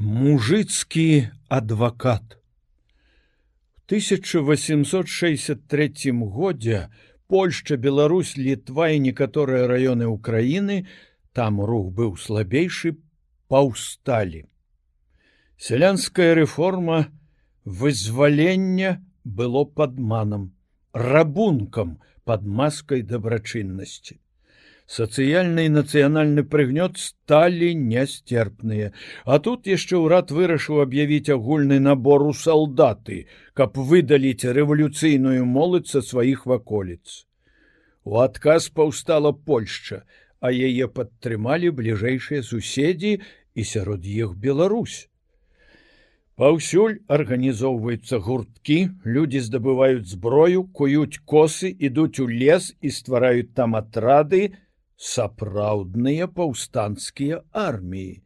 мужицкі адвакат 1863 годзе Польшча, Беларусь, літва і некаторыя раёны ўкраіны там рух быў слабейшы паўсталі. Сялянская рэформа вызвалення было падманам, рабункам пад маскай дабрачыннасці сацыяльны і нацыянальны прыгнёт сталі нясцерпныя а тут яшчэ ўрад вырашыў аб'явіць агульны набор у салдаты каб выдаліць рэвалюцыйную моладзь са сваіх ваколіц у адказ паўстала польшча а яе падтрымалі бліжэйшыя суседзі і сярод іх Беларусь. Паўсюль арганізоўваюцца гурткі, людзі здабываюць зброю, куюць косы, ідуць у лес і ствараюць там атрады, сапраўдныя паўстанцкія арміі.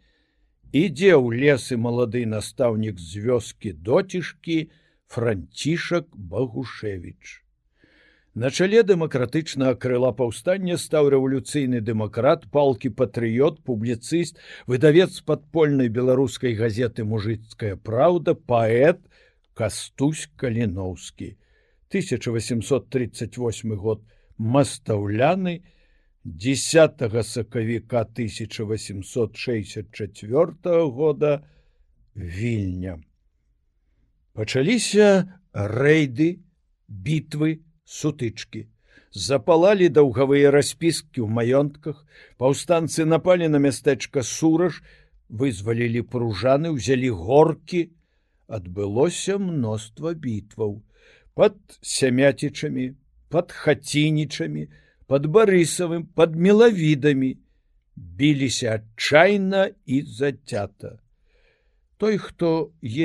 Ідзе ў лесы малады настаўнік з вёскі доцішкі францішак Багушевич. На чале дэмакратычнага крыла паўстання стаў рэвалюцыйны дэмакрат, палкі патрыёт, публіцыст, выдавец падпольнай беларускай газеты мужыцкая праўда, паэт Кастусь Каліноўскі. 1838 год мастаўляны, 10 сакавіка 1864 года вільня. Пачаліся рэйды, бітвы, сутычкі. Запалалі даўгавыя распіскі ў маёнтках, паўстанцы напалі на мястэчка сураж, вызвалілі пружаны, узялі горкі, адбылося мноства бітваў под сямяцічамі, под хацінічамі, под барысавым под мелавідамі біліся адчайна і зацята той хто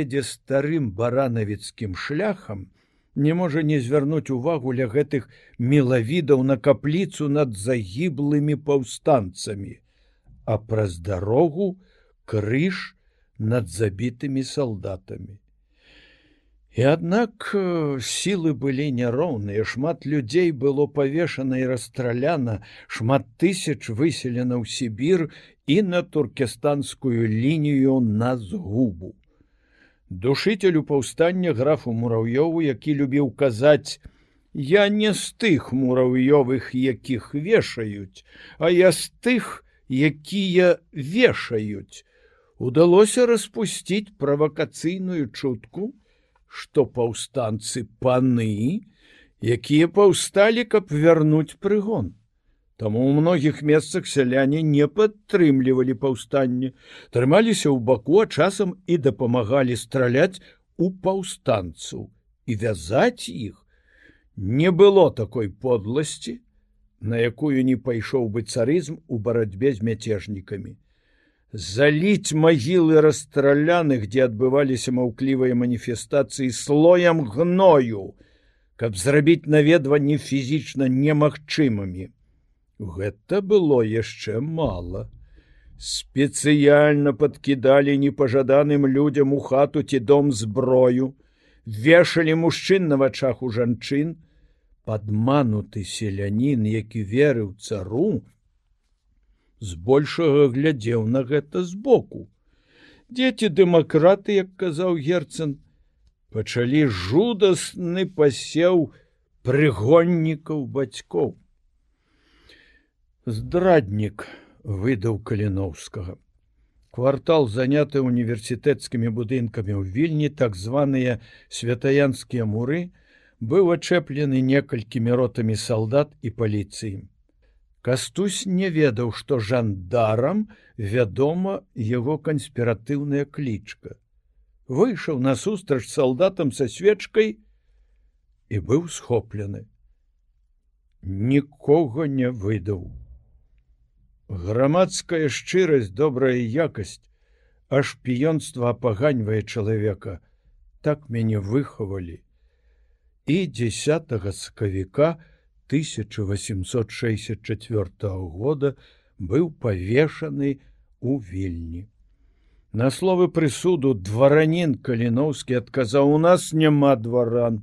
едзе старым баранавіцкім шляхам не можа не звярнуць увагу ля гэтых мелавідаў на капліцу над загіблымі паўстанцамі а праз дарогу крыж над забітымі салдатамі І аднак сілы былі няроўныя, шмат людзей было павешана і расстраляна, шмат тысяч выселена ў Сібір і на туркестанскую лінію на згубу. Душителю паўстання графу мураўёву, які любіў казаць: « Я не з тых мураўёвых, якіх вешаюць, а я з тых, якія вешаюць. Удалося распусціць правакацыйную чутку, што паўстанцы паны, якія паўсталі, каб вярнуць прыгон. Таму ў многіх месцах сяляне не падтрымлівалі паўстанне, трымаліся ў баку, а часам і дапамагалі страляць у паўстанцу і вязаць іх. Не было такой подласці, на якую не пайшоў бы царызм у барацьбе з мяцежнікамі заліць магілы расстраляных, дзе адбываліся маўклівыя маніфестацыі слоем гною, каб зрабіць наведванне фізічна немагчымымі. Гэта было яшчэ мала. Спецыяльна падкідалі непажаданым людзям у хату ці дом зброю, вешалі мужчын на вачах у жанчын, падмануты селянін, які верыў цару, збольшага глядзеў на гэта збоку. Дзеці дэмакраты, як казаў герцн, пачалі жудасны пасеў прыгоннікаў бацькоў. Здраднік выдаў каліноўскага. Квартал заняты універсітэцкімі будынкамі ў вільні, так званыя святаянскія муры, быў ачэплены некалькімі ротамі салдат і паліцыі. Кастусь не ведаў, што жандарам вядома яго канспіратыўная клічка. Выйшаў насустрач салдатам са свечкай і быў схоплены. Нікога не выдаў. Грамадская шчырасць, добрая якасць, а шпіёнства апаганьвае чалавека, так мяне выхавалі. І 10 сакавіка, 1864 года быў павешаны у вільні. На словы прысуду дваранін каліноўскі адказаў у нас няма дваран.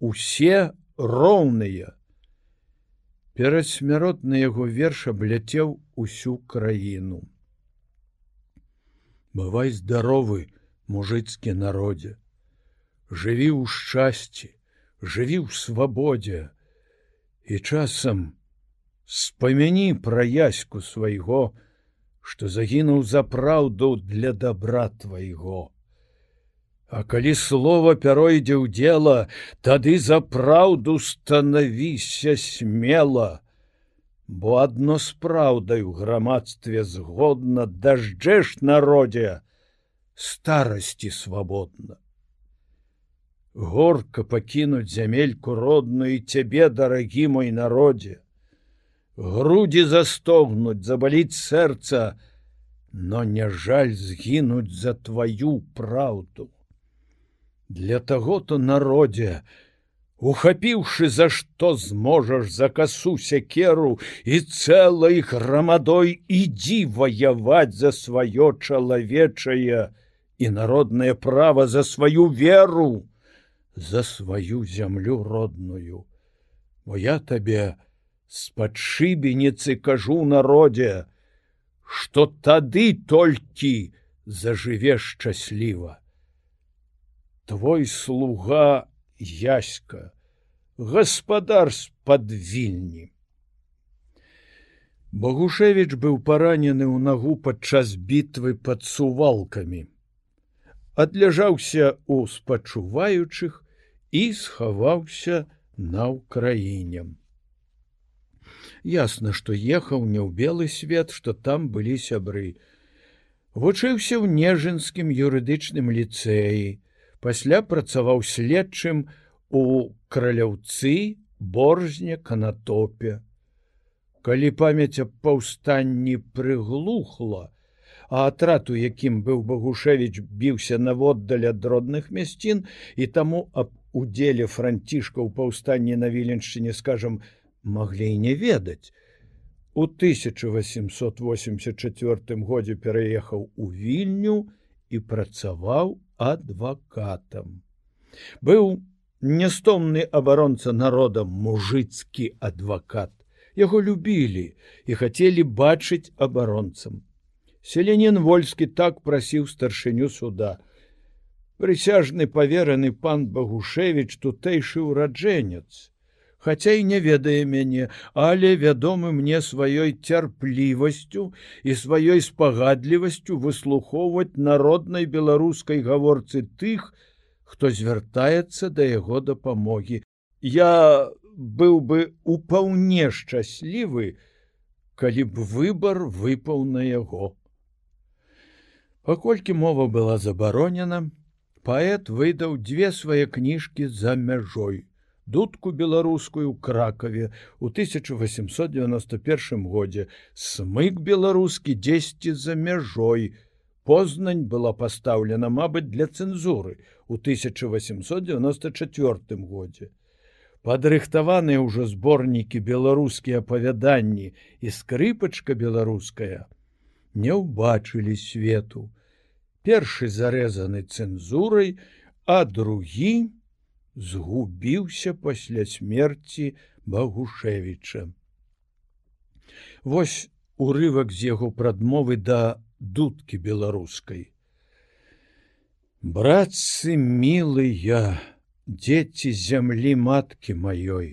Усе роўныя. Перадсмяротны яго верш абляцеў усю краіну. бывай здаровы мужыцкі народзе жыві ў шчасці жыві ў свабодзе і часам спамяні пра яську свайго што загінуў за праўду для добра твайго. А калі слова пяройдзе ў дело тады за праўду станавіся смело бо адно з праўдай у грамадстве згодна дажджэш народзе старасці свабодна горка пакінуць зямельку родную цябе дарагі мой народзе грудзі застогнуць забаліць сэрца но не жаль згінуць за твою праўду для таго то народзе ухапіўшы за што зможаш за касу сякеру і цэлай грамадой ідзі ваяваць за сваё чалавечае і народнае права за сваю веру за сваю зямлю родную. Бо я табе з падшыбеніцы кажу народзе што тады толькі зажыве шчасліва. Твой слуга яська гаспадар з-пад вільні. Богушевич быў паранены ў нагу падчас бітвы пад сувалкамі. Адляжаўся у спачуваючых і схаваўся на ўкраіне. Ясна што ехаў не ў белы свет што там былі сябры. Вучыўся ў нежанскім юрыдычным ліцэі. Пасля працаваў следчым у краляўцы боржня канатопе. Калі памяць аб паўстанні прыглухла а атрад у якім быў багушевич біўся наводдаль ад родных мясцін і таму аб удзеле францішка ў паўстанні на віленшчыне скажам маглі не ведаць у 1884 годзе пераехаў у вільню і працаваў адвакатам. Быў нястомны абаронца народам мужыцкі адвакат. Яго любілі і хацелі бачыць абаронцам. Селянін вольскі так прасіў старшыню суда. Прысяжны павераны пан Багушевич тутэйшы ўраджэнец хаця і не ведае мяне, але вядомы мне сваёй цярплівасцю і сваёй спагадлівасцю выслухоўваць народнай беларускай гаворцы тых, хто звяртаецца да яго дапамогі. Я быў бы упаўне шчаслівы, калі б выбар выпаў на яго. Паколькі мова была забаронена, паэт выдаў дзве свае кніжкі за мяжой дудку беларускую кракаве у 1891 годзе смык беларускі дзесьці за мяжой познань была пастаўлена мабыць для цэнзуры у 1894 годзе падрыхтаваныя ўжо зборнікі беларускія апавяданні і скрыпачка беларуская не ўбачылі свету першы зарэзаны цэнзурай а другі згубіўся пасля смерти багушевича Вось урывак з яго прадмовы да дудкі беларускай. Братцы милыя дзеці зямлі маткі маёй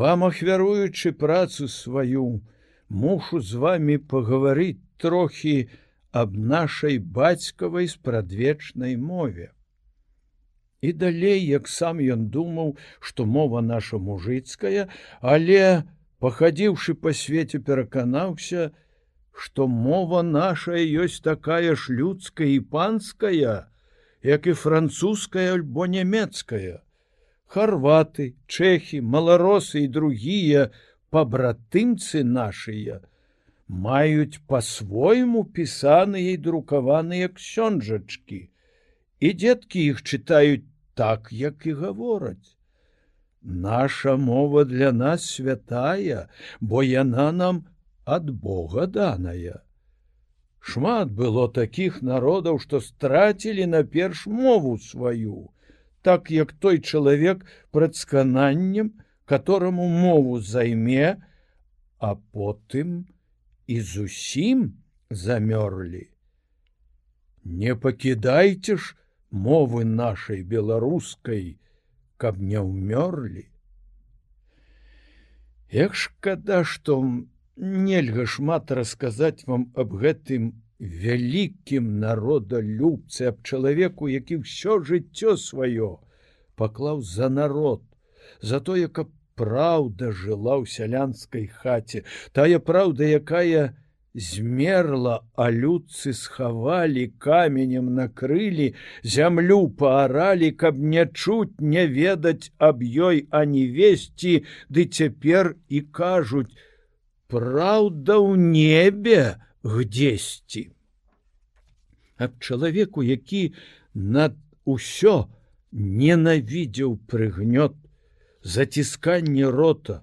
вам ахвяруючы працу сваю мушу з вами пагаварыць трохі аб нашай бацькавай спрадвечнай мове. І далей як сам ён думаў што мова наша мужыцкая але пахадзіўшы па свеце пераканаўся што мова наша ёсць такая ж людская і панская як і французская альбо нямецкая. Харваты чэхі маларосы і другія пабратымцы нашыя маюць по-свойму пісаныя і друкаваныя ксёнжачкі і дзеткі іх чытаюць так як і гавораць. Наша мова для нас святая бо яна нам ад бога даная. Шмат было такіх народаў што страцілі наперш мову сваю так як той чалавек прадскананнем которому мову займе а потым і зусім замёрлі не пакідайце ж мовы нашай беларускай, каб не ўмёрлі. Як шкада, што нельга шмат расказаць вам аб гэтым вялікім народалюбцы аб чалавеку, які ўсё жыццё сваё паклаў за народ, за тое, каб праўда жыла ў сялянскай хаце, тая праўда, якая змерла, а людцы схавалі каменем накрылі, зямлю пааралі, каб не чуць, не ведаць аб ёй, а не весці, ды цяпер і кажуць: Праўда ў небе гдзесьці. Аб чалавеку, які над усё ненавідзеў прыгнёт, зацісканне рота,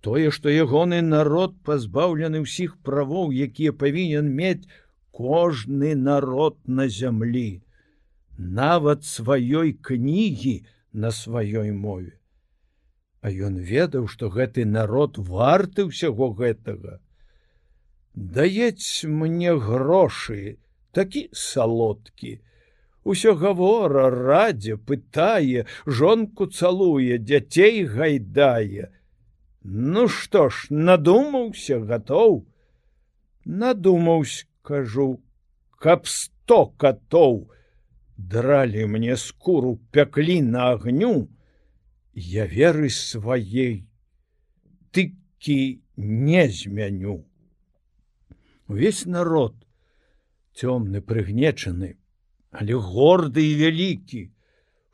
тое, што ягоны народ пазбаўлены ўсіх правоў, якія павінен мець кожны народ на зямлі, нават сваёй кнігі на сваёй мове. А ён ведаў, што гэты народ варты ўсяго гэтага. Даець мне грошы, такі салодкі. Усё гавора, радзе, пытае, жонку цалуе, дзяцей гайдае. Ну што ж, надумаўся, гатоў. Надумаўся, кажу, каб сто катоў дралі мне скуру пяклі на агню, Я веры сваей тыкі не змяню. Увесь народ цёмны прыгнечаны, але горды і вялікі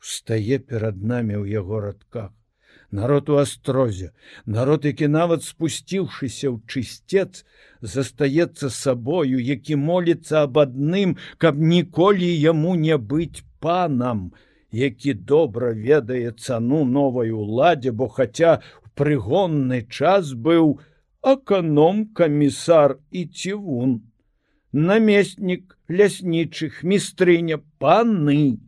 устае перад намі ў яго радках. Народ у астрозе, народ, які нават спусціўшыся ў чысцец, застаецца сабою, які моліцца аб адным, каб ніколі яму не быць панам, які добра ведае цану новай уладзе, бо хаця в прыгонны час быў аканом камісар і цівун, намеснік ляснічых містрыня паны.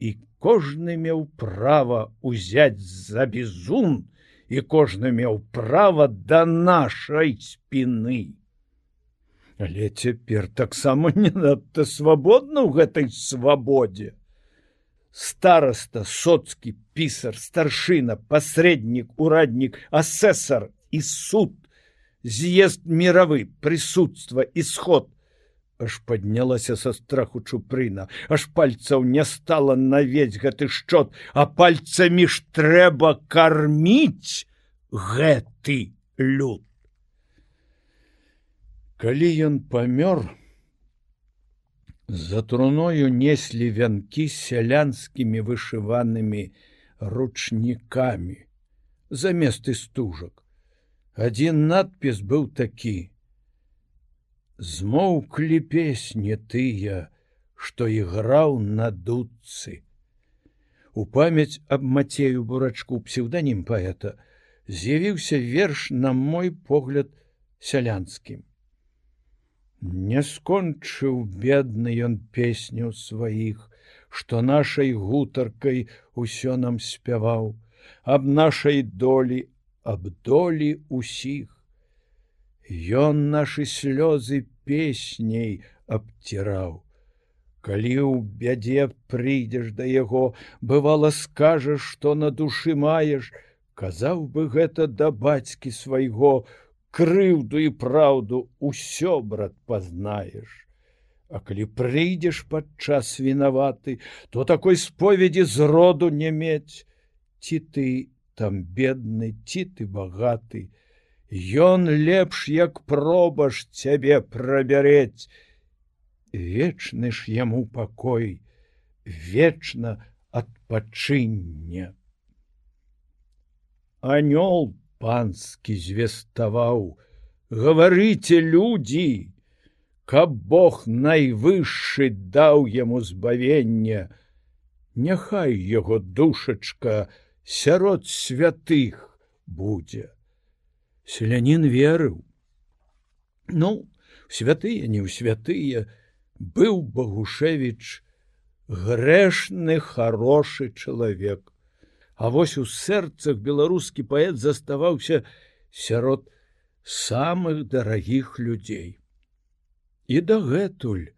І кожны меў права узяць за бізун і кожны меў права да нашай спины. Але цяпер таксама не надта свабодна ў гэтай свабодзе. Староста соцкі пісар старшына пасрэднік ураднік асесар і суд з'езд мировы прысутства ісход. Аж паднялася са страху чупрына. Аж пальцаў не стала навець гэты шчот. А пальцамі ж трэба карміць гэты люд. Калі ён памёр За труною неслі вянкі сялянскімі вышыванымі ручнікамі замест істужак. Адзін надпіс быў такі: Змоўклі песні тыя, што іграў на дудцы. У памяць аб мацею бурачку псеўданім паэта з'явіўся верш на мой погляд сялянскім. Не скончыў бедны ён песню сваіх, што нашай гутаркай усё нам спяваў, аб нашай долі, аб долі усіх. Ён нашы слёзы песняй абціраў. Калі ў бядзе прыйдзеш да яго, бывала скажаш, што на душы маеш, казаў бы гэта да бацькі свайго, крыўду і праўду ўсё брат пазнаеш А калі прыйдзеш падчас вінаваты то такой споведзі з роду не мець ці ты там бедны ці ты багаты Ён лепш як пробаш цябе прабярэць. Вечны ж яму пакой вечна адпачынне. Анёл панскі звеставаў гаварыце людзі каб Бог найвышшы даў яму збавення няхай яго душачка сярод святых будзе. Селянін верыў. Ну святыя не ў святыя быў багушевич грэшны хорошы чалавек. А вось у сэрцах беларускі паэт заставаўся сярод самых дарагіх людзей. І дагэтуль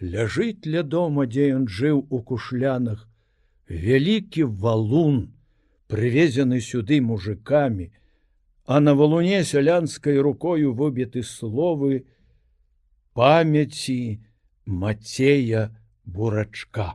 ляжыць ля дома, дзе ён жыў у кушлянах, вялікі валун, прывезены сюды мужикамі, а на валуне сялянскай рукою выбіты словы памяці Мацея бурачка.